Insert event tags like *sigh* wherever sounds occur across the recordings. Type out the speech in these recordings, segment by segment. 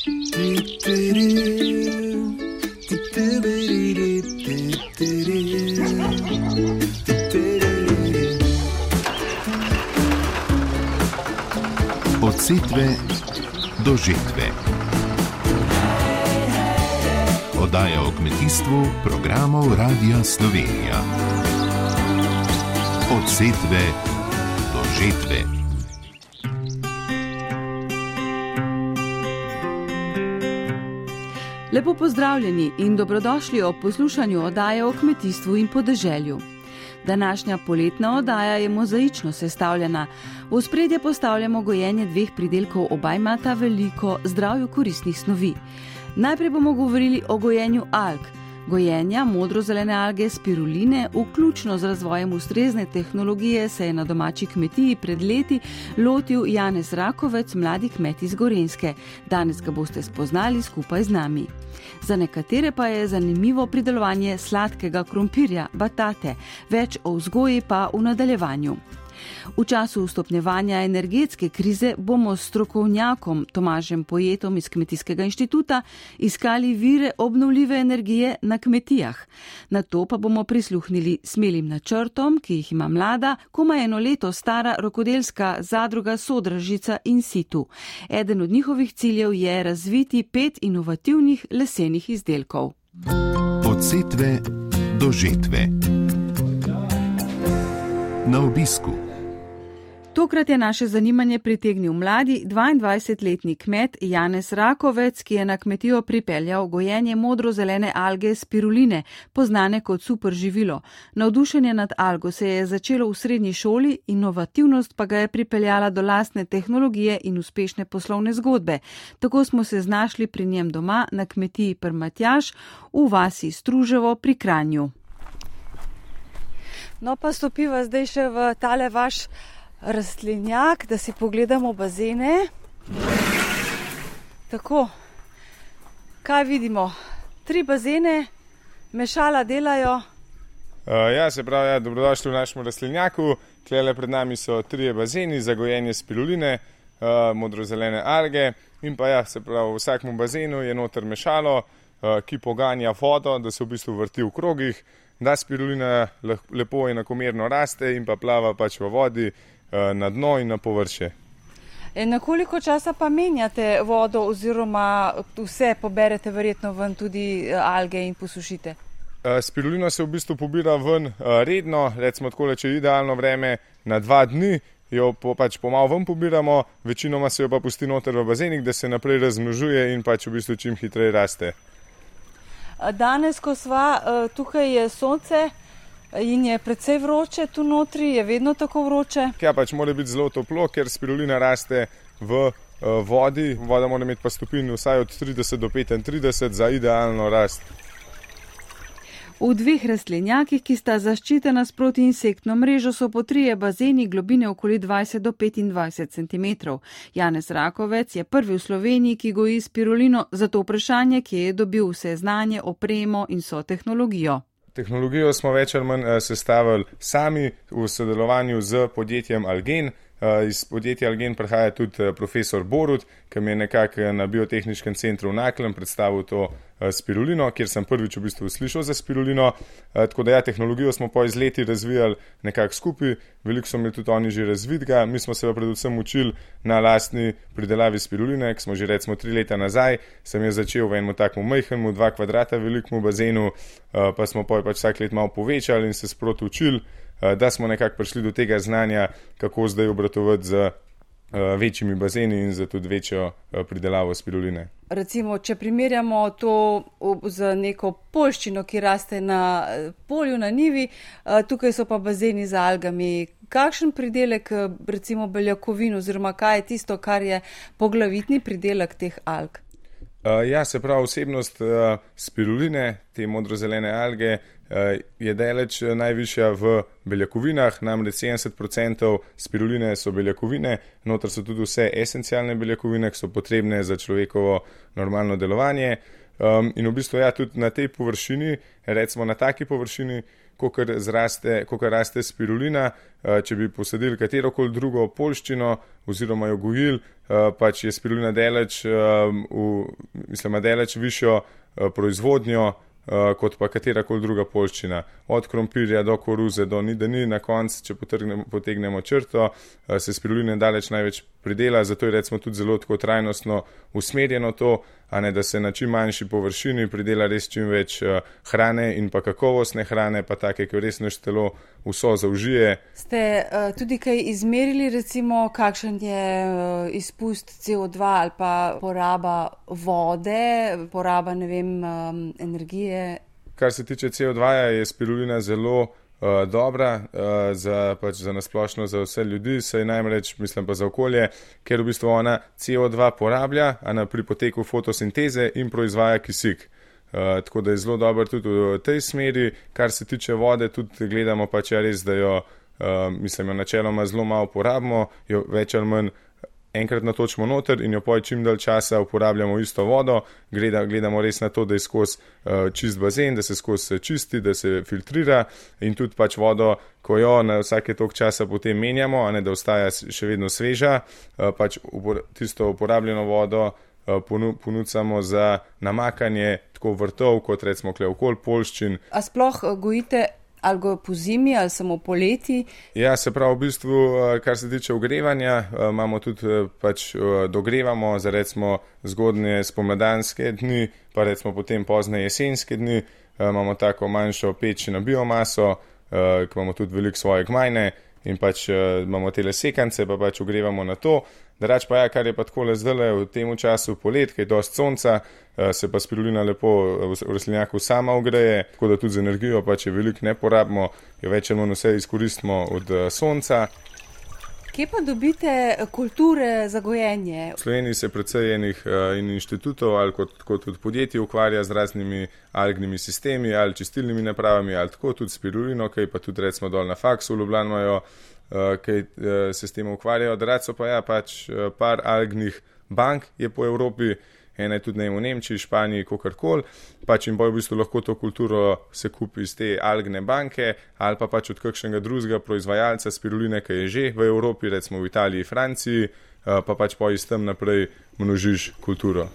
Od setve do žetve. Oddaja o kmetijstvu programov Radia Slovenija. Od setve do žetve. Pozdravljeni in dobrodošli ob poslušanju oddaje o kmetijstvu in podeželju. Današnja poletna oddaja je mozaično sestavljena. V spredje postavljamo gojenje dveh pridelkov, oba imata veliko zdravju koristnih snovi. Najprej bomo govorili o gojenju alg. Gojenja modro-zelene alge spiruline, vključno z razvojem ustrezne tehnologije, se je na domači kmetiji pred leti lotil Janez Rakovec, mladi kmet iz Gorenske. Danes ga boste spoznali skupaj z nami. Za nekatere pa je zanimivo pridelovanje sladkega krompirja, batate, več o vzgoji pa v nadaljevanju. V času stopnjevanja energetske krize bomo s strokovnjakom Tomažem Pojetom iz Kmetijskega inštituta iskali vire obnovljive energije na kmetijah. Na to pa bomo prisluhnili smelim načrtom, ki jih ima mlada, komaj eno leto stara rokodelska zadruga Sodražica in Situ. Eden od njihovih ciljev je razviti pet inovativnih lesenih izdelkov. Od setve do žetve. Na obisku. Tokrat je naše zanimanje pritegnil mladi 22-letni kmet Janez Rakovec, ki je na kmetijo pripeljal gojenje modro-zelene alge spiruline, poznane kot super živilo. Navdušenje nad algo se je začelo v srednji šoli, inovativnost pa ga je pripeljala do lastne tehnologije in uspešne poslovne zgodbe. Tako smo se znašli pri njem doma na kmetiji Prmatjaš v vasi Struževo pri Kranju. No pa stopiva zdaj še v tale vaš rastlinjak, da si pogledamo bazene. Tako, kaj vidimo? Tri bazene, mešala delajo. Uh, ja, se pravi, ja, dobrodošli v našem rastlinjaku. Klele pred nami so tri bazeni za gojenje spiruline, uh, modro-zelene alge. In pa ja, se pravi, v vsakem bazenu je noter mešalo, uh, ki poganja vodo, da se v bistvu vrti v krogih, da spirulina lepo in enakomerno raste in pa plava pač v vodi, na dno in na površje. E, na koliko časa pa menjate vodo, oziroma vse poberete, verjetno ven tudi eh, alge in posušite? Eh, spirulina se v bistvu pobira ven redno, recimo tako, če je idealno vreme na dva dni, jo po, pač pomal ven pobiramo, večinoma se jo pa pusti noter v bazenih, da se naprej razmnožuje in pač v bistvu čim hitreje raste. Danes, ko sva tukaj, je sonce. In je precej vroče tu notri, je vedno tako vroče. Ja, pač mora biti zelo toplo, ker spirulina raste v uh, vodi. Voda mora imeti pa stopinj vsaj od 30 do 35 za idealno rast. V dveh rastlinjakih, ki sta zaščitena proti insektno mrežo, so po trije bazeni globine okoli 20 do 25 cm. Janez Rakovec je prvi v Sloveniji, ki goji spirulino, zato vprašanje, kje je dobil vse znanje, opremo in so tehnologijo. Tehnologijo smo več ali manj eh, sestavili sami v sodelovanju z podjetjem Algen. Eh, iz podjetja Algen prihaja tudi eh, profesor Borut, ki mi je nekako na biotehničkem centru v Naklem predstavil to Eh, spirulino, kjer sem prvič v bistvu slišal za spirulino. Tako da ja, tehnologijo smo po izleti razvijali nekako skupaj, veliko so mi tudi oni že razvidga, mi smo se pa predvsem učili na lastni pridelavi spiruline, ki smo že recimo tri leta nazaj, sem jo začel v enem takem majhnemu, dva kvadrata velikemu bazenu, pa smo pa pač vsak let malo povečali in se sproti učili, da smo nekako prišli do tega znanja, kako zdaj obratovati z Eh, večjimi bazeni in za tudi večjo eh, pridelavo spiruline. Recimo, če primerjamo to z neko polščino, ki raste na eh, polju, na nivi, tukaj so pa bazeni z algami. Kakšen pridelek, recimo beljakovin, oziroma kaj je tisto, kar je poglavitni pridelek teh alg? Ja, se pravi, osebnost spiruline, te modro-zelene alge, je daleč najvišja v beljakovinah, namreč 70% spiruline so beljakovine, notor so tudi vse esencialne beljakovine, ki so potrebne za človekovo normalno delovanje. Um, in v bistvu, ja, tudi na tej površini, recimo na taki površini, kot raste spirulina. Če bi posadili katero koli drugo polščino oziroma jo gojili, pač je spirulina deleč, v, mislim, deleč višjo proizvodnjo uh, kot pa katera koli druga polščina. Od krompirja do koruze, do ni, da ni na koncu, če potegnemo črto, uh, se spiruline daleč največ pridela, zato je recimo tudi zelo tako trajnostno usmerjeno to, ne da se na čim manjši površini pridela res čim več uh, hrane in pa kakovostne hrane, pa take, ki res naš telo vso zaužije. Ste uh, tudi kaj izmerili, recimo, kakšen je uh, izpust CO2 ali pa poraba vode, poraba, ne vem, um, energije? Kar se tiče CO2, je spirulina zelo dobra uh, za, pač za nasplošno za vse ljudi, saj najmreč, mislim pa za okolje, ker v bistvu ona CO2 porablja na, pri poteku fotosinteze in proizvaja kisik. Uh, tako da je zelo dober tudi v tej smeri, kar se tiče vode, tudi gledamo pač je res, da jo, uh, mislim, jo načeloma zelo malo porabimo, jo več ali manj enkrat natočimo noter in jo poj čim dalj časa uporabljamo isto vodo, Gleda, gledamo res na to, da je skozi uh, čist bazen, da se skozi čisti, da se filtrira in tudi pač vodo, ko jo na vsake tok časa potem menjamo, a ne da ostaja še vedno sveža, uh, pač upor, tisto uporabljeno vodo uh, ponudimo za namakanje tako vrtov, kot recimo kleokol polščin. A sploh gojite ali po zimi ali samo poleti. Ja, se pravi, v bistvu, eh, kar se tiče ogrevanja, eh, imamo tudi eh, pač dogrevamo za recimo zgodnje spomladanske dni, pa recimo potem pozne jesenske dni, imamo tako manjšo peč na biomaso, ki imamo tudi veliko svoje gmajne in pač imamo tele sekance, pa pač ogrevamo na to. Drač pa je, ja, kar je pa tako le zdaj v tem času polet, kaj je dost sonca, Eh, se pa spirulina lepo eh, v rastlinjaku sama ogreje, tako da tudi z energijo, pa če veliko ne porabimo, jo več ali manj vse izkoristimo od eh, sonca. Kje pa dobite kulture za gojenje? V Sloveniji se predvsej enih in inštitutov ali kot, kot tudi podjetij ukvarja z raznimi algnimi sistemi ali čistilnimi napravami ali tako tudi spirulino, kaj pa tudi recimo dol na faksu v Ljubljano imajo, kaj se s tem ukvarjajo. Draco pa ja, pač par algnih bank je po Evropi ena je tudi ne v Nemčiji, Španiji, kakorkoli, pač in bojo v bistvu lahko to kulturo se kupi iz te algne banke ali pa pač od kakšnega drugega proizvajalca spiruline, ki je že v Evropi, recimo v Italiji, Franciji, eh, pa pač po istem naprej množiš kulturo.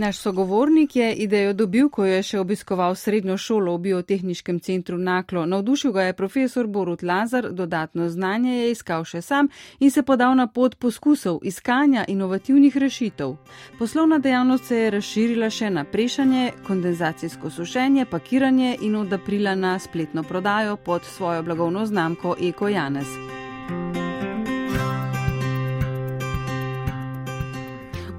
Naš sogovornik je idejo dobil, ko je še obiskoval srednjo šolo v biotehničkem centru Naklo. Navdušil ga je profesor Borut Lazar, dodatno znanje je iskal še sam in se podal na pot poskusov iskanja inovativnih rešitev. Poslovna dejavnost se je razširila še na prešanje, kondenzacijsko sušenje, pakiranje in od aprila na spletno prodajo pod svojo blagovno znamko Eko Janez.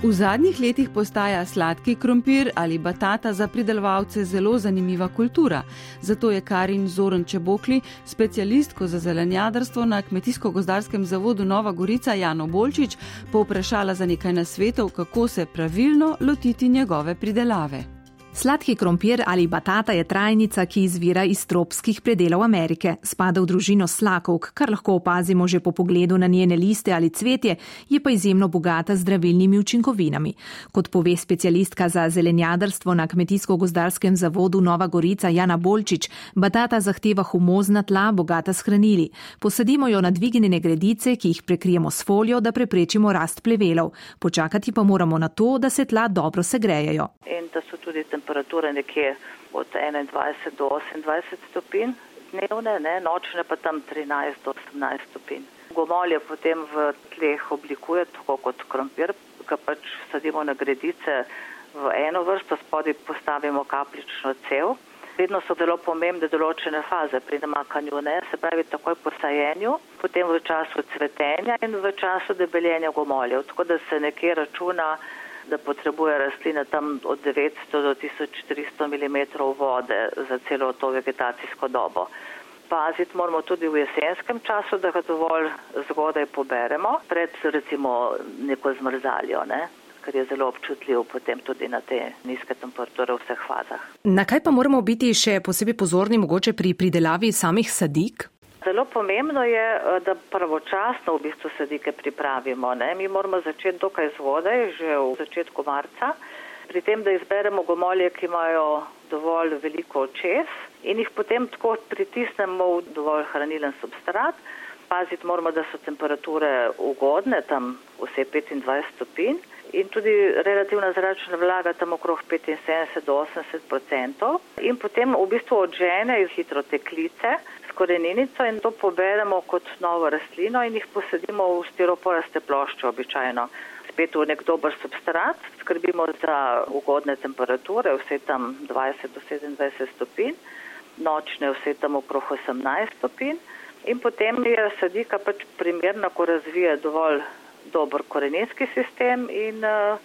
V zadnjih letih postaja sladki krompir ali batata za pridelovalce zelo zanimiva kultura. Zato je Karin Zoren Čebokli, specialistko za zelenjadarstvo na Kmetijsko-gozdarskem zavodu Nova Gorica Jano Bolčič, povprašala za nekaj nasvetov, kako se pravilno lotiti njegove pridelave. Sladki krompir ali batata je trajnica, ki izvira iz tropskih predelov Amerike. Spada v družino slakovk, kar lahko opazimo že po pogledu na njene liste ali cvetje, je pa izjemno bogata z zdravilnimi učinkovinami. Kot pove specialistka za zelenjadarstvo na Kmetijsko-gozdarskem zavodu Nova Gorica Jana Bolčič, batata zahteva humozna tla, bogata s hranili. Posadimo jo na dvignjene gredice, ki jih prekrijemo s folijo, da preprečimo rast plevelov. Počakati pa moramo na to, da se tla dobro segrejejo temperature nekje od 21 do 28 stopinj dnevne, ne, nočne pa tam 13 do 18 stopinj. Gomolje potem v tleh oblikuje tako kot krompir, ga pač sadimo na gredice v eno vrsto, spodaj postavimo kaplično cev. Vedno so zelo pomembne določene faze pri namakanju, ne, se pravi takoj po sajenju, potem v času cvetenja in v času debeljenja gomoljev, tako da se nekje računa da potrebuje rastlina tam od 900 do 1400 mm vode za celo to vegetacijsko dobo. Paziti moramo tudi v jesenskem času, da ga dovolj zgodaj poberemo, pred recimo neko zmrzaljo, ne? ker je zelo občutljiv potem tudi na te nizke temperature v vseh fazah. Na kaj pa moramo biti še posebej pozorni mogoče pri pridelavi samih sadik? Zelo pomembno je, eh, da pravočasno v bistvu sadike pripravimo. Ne? Mi moramo začeti dokaj zgodaj, že v začetku marca, pri tem, da izberemo gomolje, ki imajo dovolj veliko očes in jih potem tako pritisnemo v dovolj hranilen substrat. Paziti moramo, da so temperature ugodne, tam vse 25 stopinj in tudi relativna zračna vlaga tam okrog 75 do 80 odstotkov. In potem v bistvu odžene hitro teklice s koreninico in to poberemo kot novo rastlino in jih posadimo v stiroporaste plošče običajno. Spet v nek dober substrat, skrbimo za ugodne temperature, vse tam 20 do 27 stopinj, nočne vse tam okrog 18 stopinj. In potem je sadika pač primerna, ko razvije dovolj dober koreninski sistem in uh,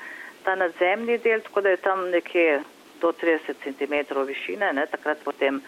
ta nadzemni del, tako da je tam nekje do 30 cm višine, ne, takrat potem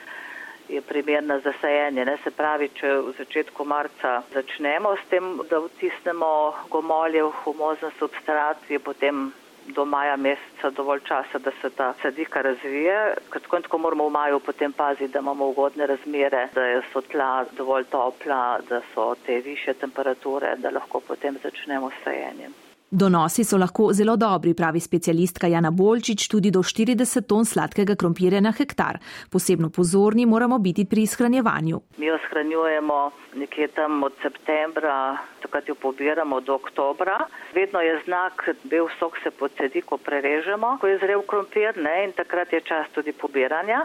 je primerna za sajenje. Ne, se pravi, če v začetku marca začnemo s tem, da vtisnemo gomolje v humozen substrat, je potem do maja meseca dovolj časa, da se ta sadika razvije. Tako in tako moramo v maju potem paziti, da imamo ugodne razmere, da so tla dovolj topla, da so te više temperature, da lahko potem začnemo s sajenjem. Donosi so lahko zelo dobri, pravi specialistka Jana Bolčič, tudi do 40 ton sladkega krompirja na hektar. Posebno pozorni moramo biti pri shranjevanju. Mi jo shranjujemo nekje tam od septembra, takrat jo pobiramo do oktobra. Vedno je znak, bel sok se pocedi, ko prerežemo, ko je zrel krompir ne, in takrat je čas tudi pobiranja.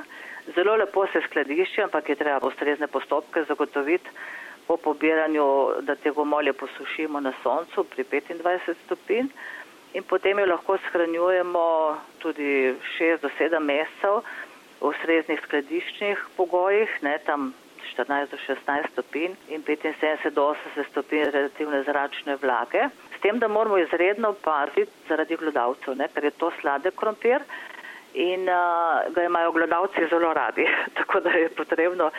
Zelo lepo se skladišče, ampak je treba ustrezne postopke zagotoviti po pobiranju, da te gomolje posušimo na soncu pri 25 stopinj in potem jo lahko shranjujemo tudi 6 do 7 mesecev v ustreznih skladiščnih pogojih, ne tam 14 do 16 stopinj in 75 do 80 stopinj relativne zračne vlage. S tem, da moramo izredno paziti zaradi glodavcev, ne, ker je to sladek krompir in uh, ga imajo glodavci zelo radi, *laughs* tako da je potrebno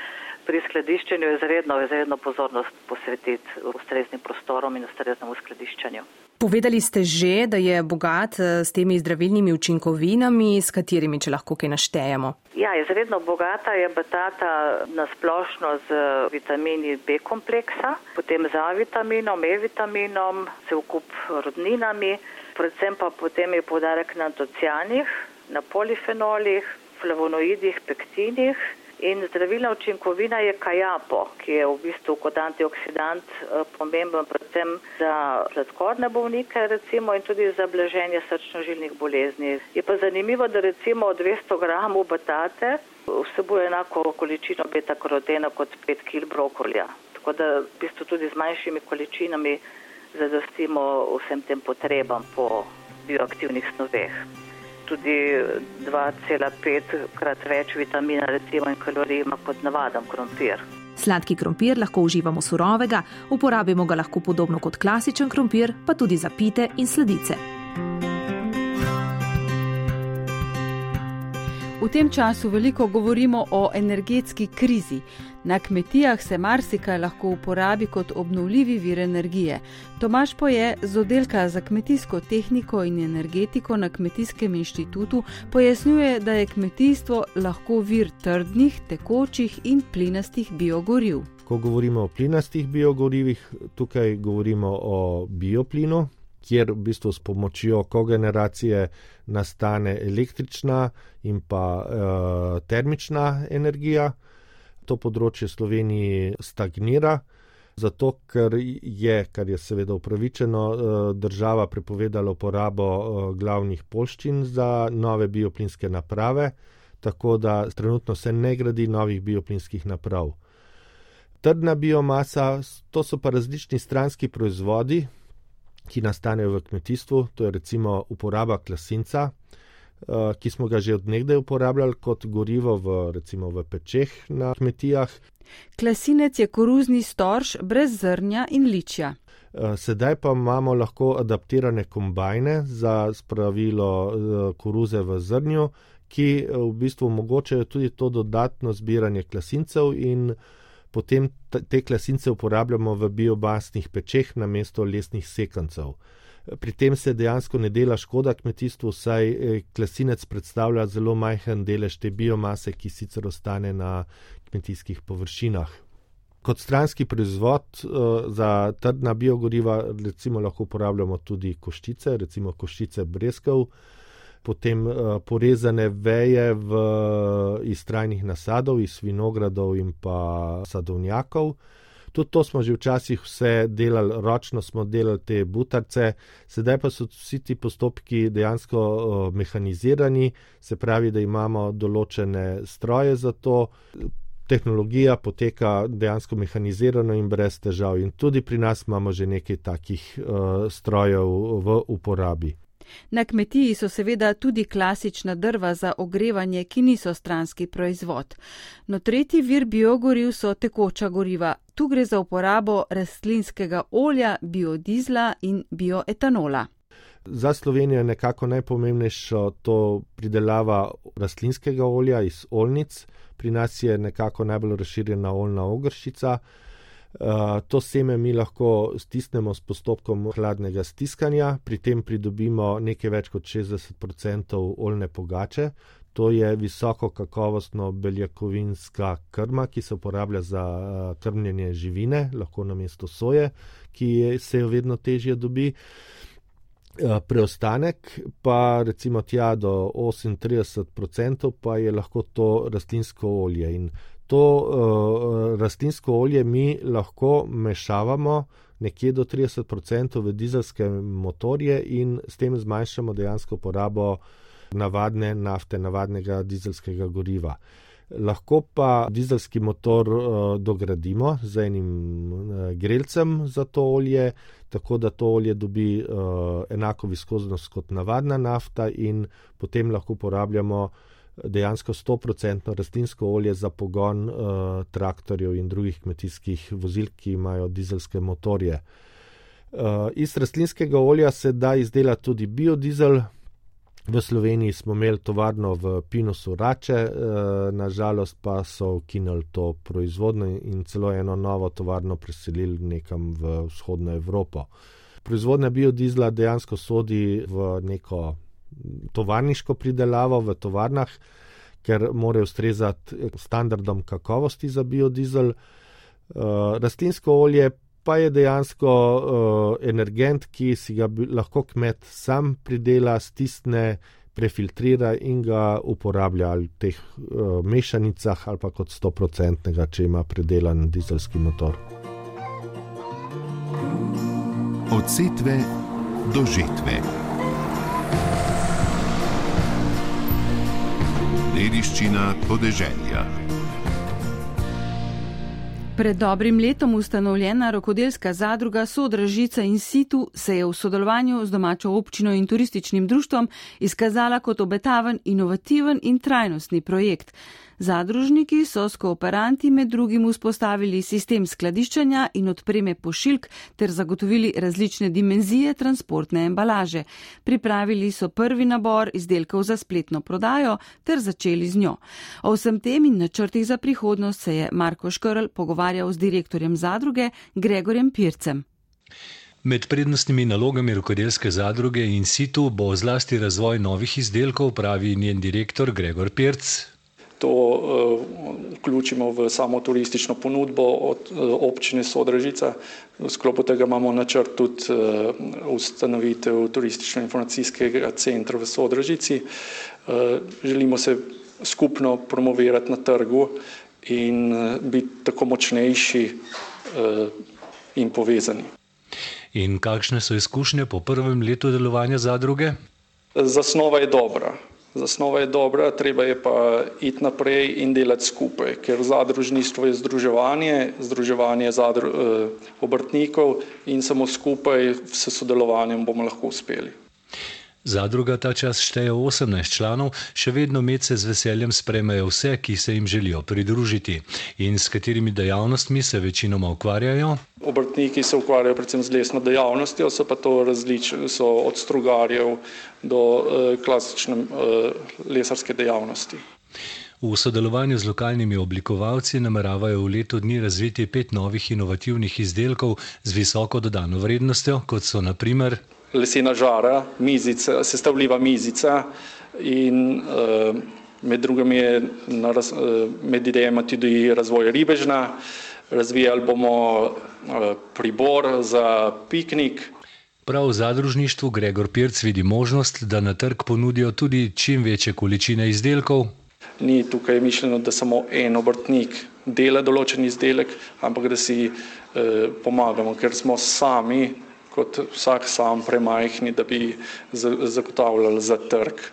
pri skladiščenju izredno, izredno pozornost posvetiti ustreznim prostorom in ustreznemu skladiščenju. Povedali ste že, da je bogat eh, s temi zdravilnimi učinkovinami, s katerimi, če lahko kaj naštejemo. Ja, izredno bogata je batata nasplošno z vitamini B kompleksa, potem z A vitaminom, E vitaminom, se vkup rodninami, predvsem pa potem je podarek na antocijanih, na polifenolih, flavonoidih, pektinih In zdravilna učinkovina je kajapo, ki je v bistvu kot antioksidant eh, pomemben predvsem za sladkorne bolnike recimo in tudi za blaženje srčno-žilnih bolezni. Je pa zanimivo, da recimo 200 gramov batate vsebuje enako količino beta-karotena kot 5 kg brokolja. Tako da v bistvu tudi z manjšimi količinami zadostimo vsem tem potrebam po bioaktivnih snoveh tudi 2,5 krat več vitamina recimo in kalorij ima kot navaden krompir. Sladki krompir lahko uživamo surovega, uporabimo ga lahko podobno kot klasičen krompir, pa tudi za pite in sledice. V tem času veliko govorimo o energetski krizi. Na kmetijah se marsikaj lahko uporabi kot obnovljivi vir energije. Tomaš Poje z oddelka za kmetijsko tehniko in energetiko na Kmetijskem inštitutu pojasnjuje, da je kmetijstvo lahko vir trdnih, tekočih in plinastih biogoriv. Ko govorimo o plinastih biogorivih, tukaj govorimo o bioplinu, kjer v bistvu s pomočjo kogeneracije nastane električna in pa uh, termična energija. To področje Sloveniji stagnira, zato ker je, kar je seveda upravičeno, uh, država prepovedala uporabo uh, glavnih polščin za nove bioplinske naprave, tako da trenutno se ne gradi novih bioplinskih naprav. Trdna biomasa, to so pa različni stranski proizvodi, ki nastanejo v kmetijstvu, to je recimo uporaba klasinca, eh, ki smo ga že odnegdaj uporabljali kot gorivo v, recimo v pečeh na kmetijah. Klasinec je koruzni storž brez zrnja in ličja. Eh, sedaj pa imamo lahko adaptirane kombajne za spravilo eh, koruze v zrnju, ki v bistvu omogočajo tudi to dodatno zbiranje klasincev in potem te klasince uporabljamo v biobasnih pečeh na mesto lesnih sekancev. Pri tem se dejansko ne dela škoda kmetijstvu, saj eh, klasinec predstavlja zelo majhen delež te biomase, ki sicer ostane na kmetijskih površinah. Kot stranski proizvod uh, za trdna biogoriva recimo lahko uporabljamo tudi koščice, recimo koščice breskov, potem uh, porezane veje v, iz trajnih nasadov, iz vinogradov in pa sadovnjakov. Tudi to smo že včasih vse delali, ročno smo delali te butarce, sedaj pa so vsi ti postopki dejansko uh, mehanizirani, se pravi, da imamo določene stroje za to. Tehnologija poteka dejansko mehanizirano in brez težav, in tudi pri nas imamo že nekaj takih uh, strojev v uporabi. Na kmetiji so seveda tudi klasična drva za ogrevanje, ki niso stranski proizvod. No, tretji vir biogoriv so tekoča goriva. Tu gre za uporabo rastlinskega olja, biodizla in bioetanola. Za Slovenijo je nekako najpomembnejšo to pridelava rastlinskega olja iz olnic. Pri nas je nekako najbolj razširjena oljna ogršica. Eh, to seme mi lahko stisnemo s postopkom hladnega stiskanja, pri tem pridobimo nekaj več kot 60% oljne pogače. To je visoko kakovostno beljakovinska krma, ki se uporablja za eh, krmljenje živine, lahko na mesto soje, ki se jo vedno težje dobi. Eh, preostanek pa recimo tja do 38% pa je lahko to rastlinsko olje in to uh, rastlinsko olje mi lahko mešavamo nekje do 30% v dizelske motorje in s tem zmanjšamo dejansko porabo navadne nafte, navadnega dizelskega goriva. Lahko pa dizelski motor uh, dogradimo z enim uh, grelcem za to olje, tako da to olje dobi uh, enako viskoznost kot navadna nafta in potem lahko uporabljamo uh, dejansko 100% rastlinsko olje za pogon uh, traktorjev in drugih kmetijskih vozil, ki imajo dizelske motorje. Uh, iz rastlinskega olja se da izdelati tudi biodizel. V Sloveniji smo imeli tovarno v Pinusu Rače, uh, nažalost pa so ukinili to proizvodno in celo eno novo tovarno preselili nekam v vzhodno Evropo. Proizvodnja biodizla dejansko sodi v neko tovarniško pridelavo v tovarnah, ker morajo ustrezati standardom kakovosti za biodizel. Uh, rastlinsko olje pa je dejansko uh, energent, ki si ga lahko kmet sam pridela, stisne, prefiltrira in ga uporablja v teh mešanicah ali pa kot 100-odstotnega, če ima predelan dizelski motor. Od setve do žetve. Dediščina podeželja. Pred dobrim letom ustanovljena rokodelska zadruga Sodražica in Situ se je v sodelovanju z domačo občino in turističnim društvom izkazala kot obetaven, inovativen in trajnostni projekt. Zadružniki so s kooperanti med drugim vzpostavili sistem skladiščanja in odpreme pošiljk ter zagotovili različne dimenzije transportne embalaže. Pripravili so prvi nabor izdelkov za spletno prodajo ter začeli z njo. O vsem tem in načrtih za prihodnost se je Marko Škrl pogovarjal z direktorjem zadruge Gregorjem Pircem. Med prednostnimi nalogami rokodelske zadruge in situ bo zlasti razvoj novih izdelkov, pravi njen direktor Gregor Pirc to uh, vključimo v samo turistično ponudbo od uh, občine Sodražica. V sklopu tega imamo načrt tudi uh, ustanovitev turistično-informacijskega centra v Sodražici. Želimo se skupno promovirati na trgu in biti tako močnejši in povezani. In kakšne so izkušnje po prvem letu delovanja zadruge? Zasnova je dobra zasnova je dobra, treba je pa iti naprej in delati skupaj, ker zadružništvo je združevanje, združevanje zadru, eh, obrtnikov in samo skupaj s sodelovanjem bomo lahko uspeli. Zadruga ta čas šteje 18 članov, še vedno medse z veseljem sprejmejo vse, ki se jim želijo pridružiti. In s katerimi dejavnostmi se večinoma ukvarjajo? Obrtniki se ukvarjajo predvsem z lesno dejavnostjo, so pa to različni, so od strugarjev do uh, klasične uh, lesarske dejavnosti. V sodelovanju z lokalnimi oblikovalci nameravajo v letu dni razviti pet novih inovativnih izdelkov z visoko dodano vrednostjo, kot so naprimer lesena žara, mizica, sestavljiva mizica in uh, med drugim je na, uh, med idejami tudi razvoj ribežna. Razvijali bomo uh, pribor za piknik. Prav v zadružništvu Gregor Pirc vidi možnost, da na trg ponudijo tudi čim večje količine izdelkov. Ni tukaj mišljeno, da samo en obrtnik dela določen izdelek, ampak da si eh, pomagamo, ker smo sami, kot vsak sam, premajhni, da bi zagotavljali za trg.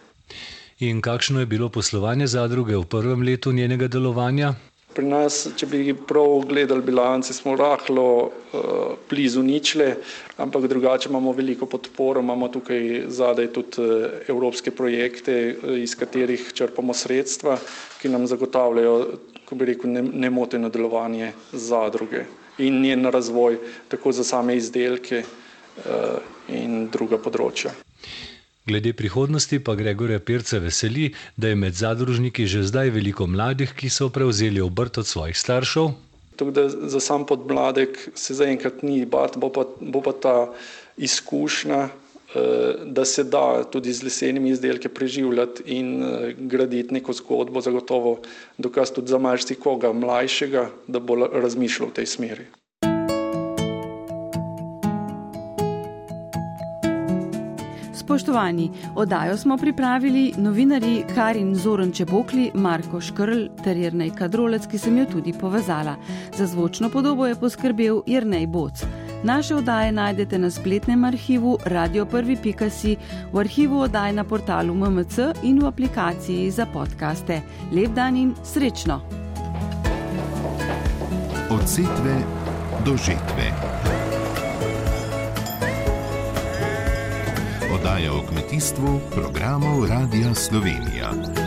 In kakšno je bilo poslovanje zadruge v prvem letu njenega delovanja? Pri nas, če bi prav gledali bilance, smo rahlo uh, blizu ničle, ampak drugače imamo veliko podporo, imamo tukaj zadaj tudi uh, evropske projekte, uh, iz katerih črpamo sredstva, ki nam zagotavljajo, ko bi rekel, nemoteno delovanje zadruge in njen razvoj tako za same izdelke uh, in druga področja. Glede prihodnosti pa Gregorja Pirce veseli, da je med zadružniki že zdaj veliko mladih, ki so prevzeli obrt od svojih staršev. Da za sam podmladek se zaenkrat ni bat, bo pa, bo pa ta izkušnja, eh, da se da tudi z lesenimi izdelki preživljati in eh, graditi neko zgodbo, zagotovo dokaz tudi za marsikoga mlajšega, da bo razmišljal v tej smeri. Spoštovani, oddajo smo pripravili novinari Karin Zoran Čebokli, Marko Škrl ter Jrnej Kadrolec, ki sem jo tudi povezala. Za zvočno podobo je poskrbel Jrnej Boc. Naše oddaje najdete na spletnem arhivu radio1.si, v arhivu oddaj na portalu MMC in v aplikaciji za podkaste. Lep dan in srečno! Od setve do žetve. Oddaja o kmetijstvu programov Radia Slovenija.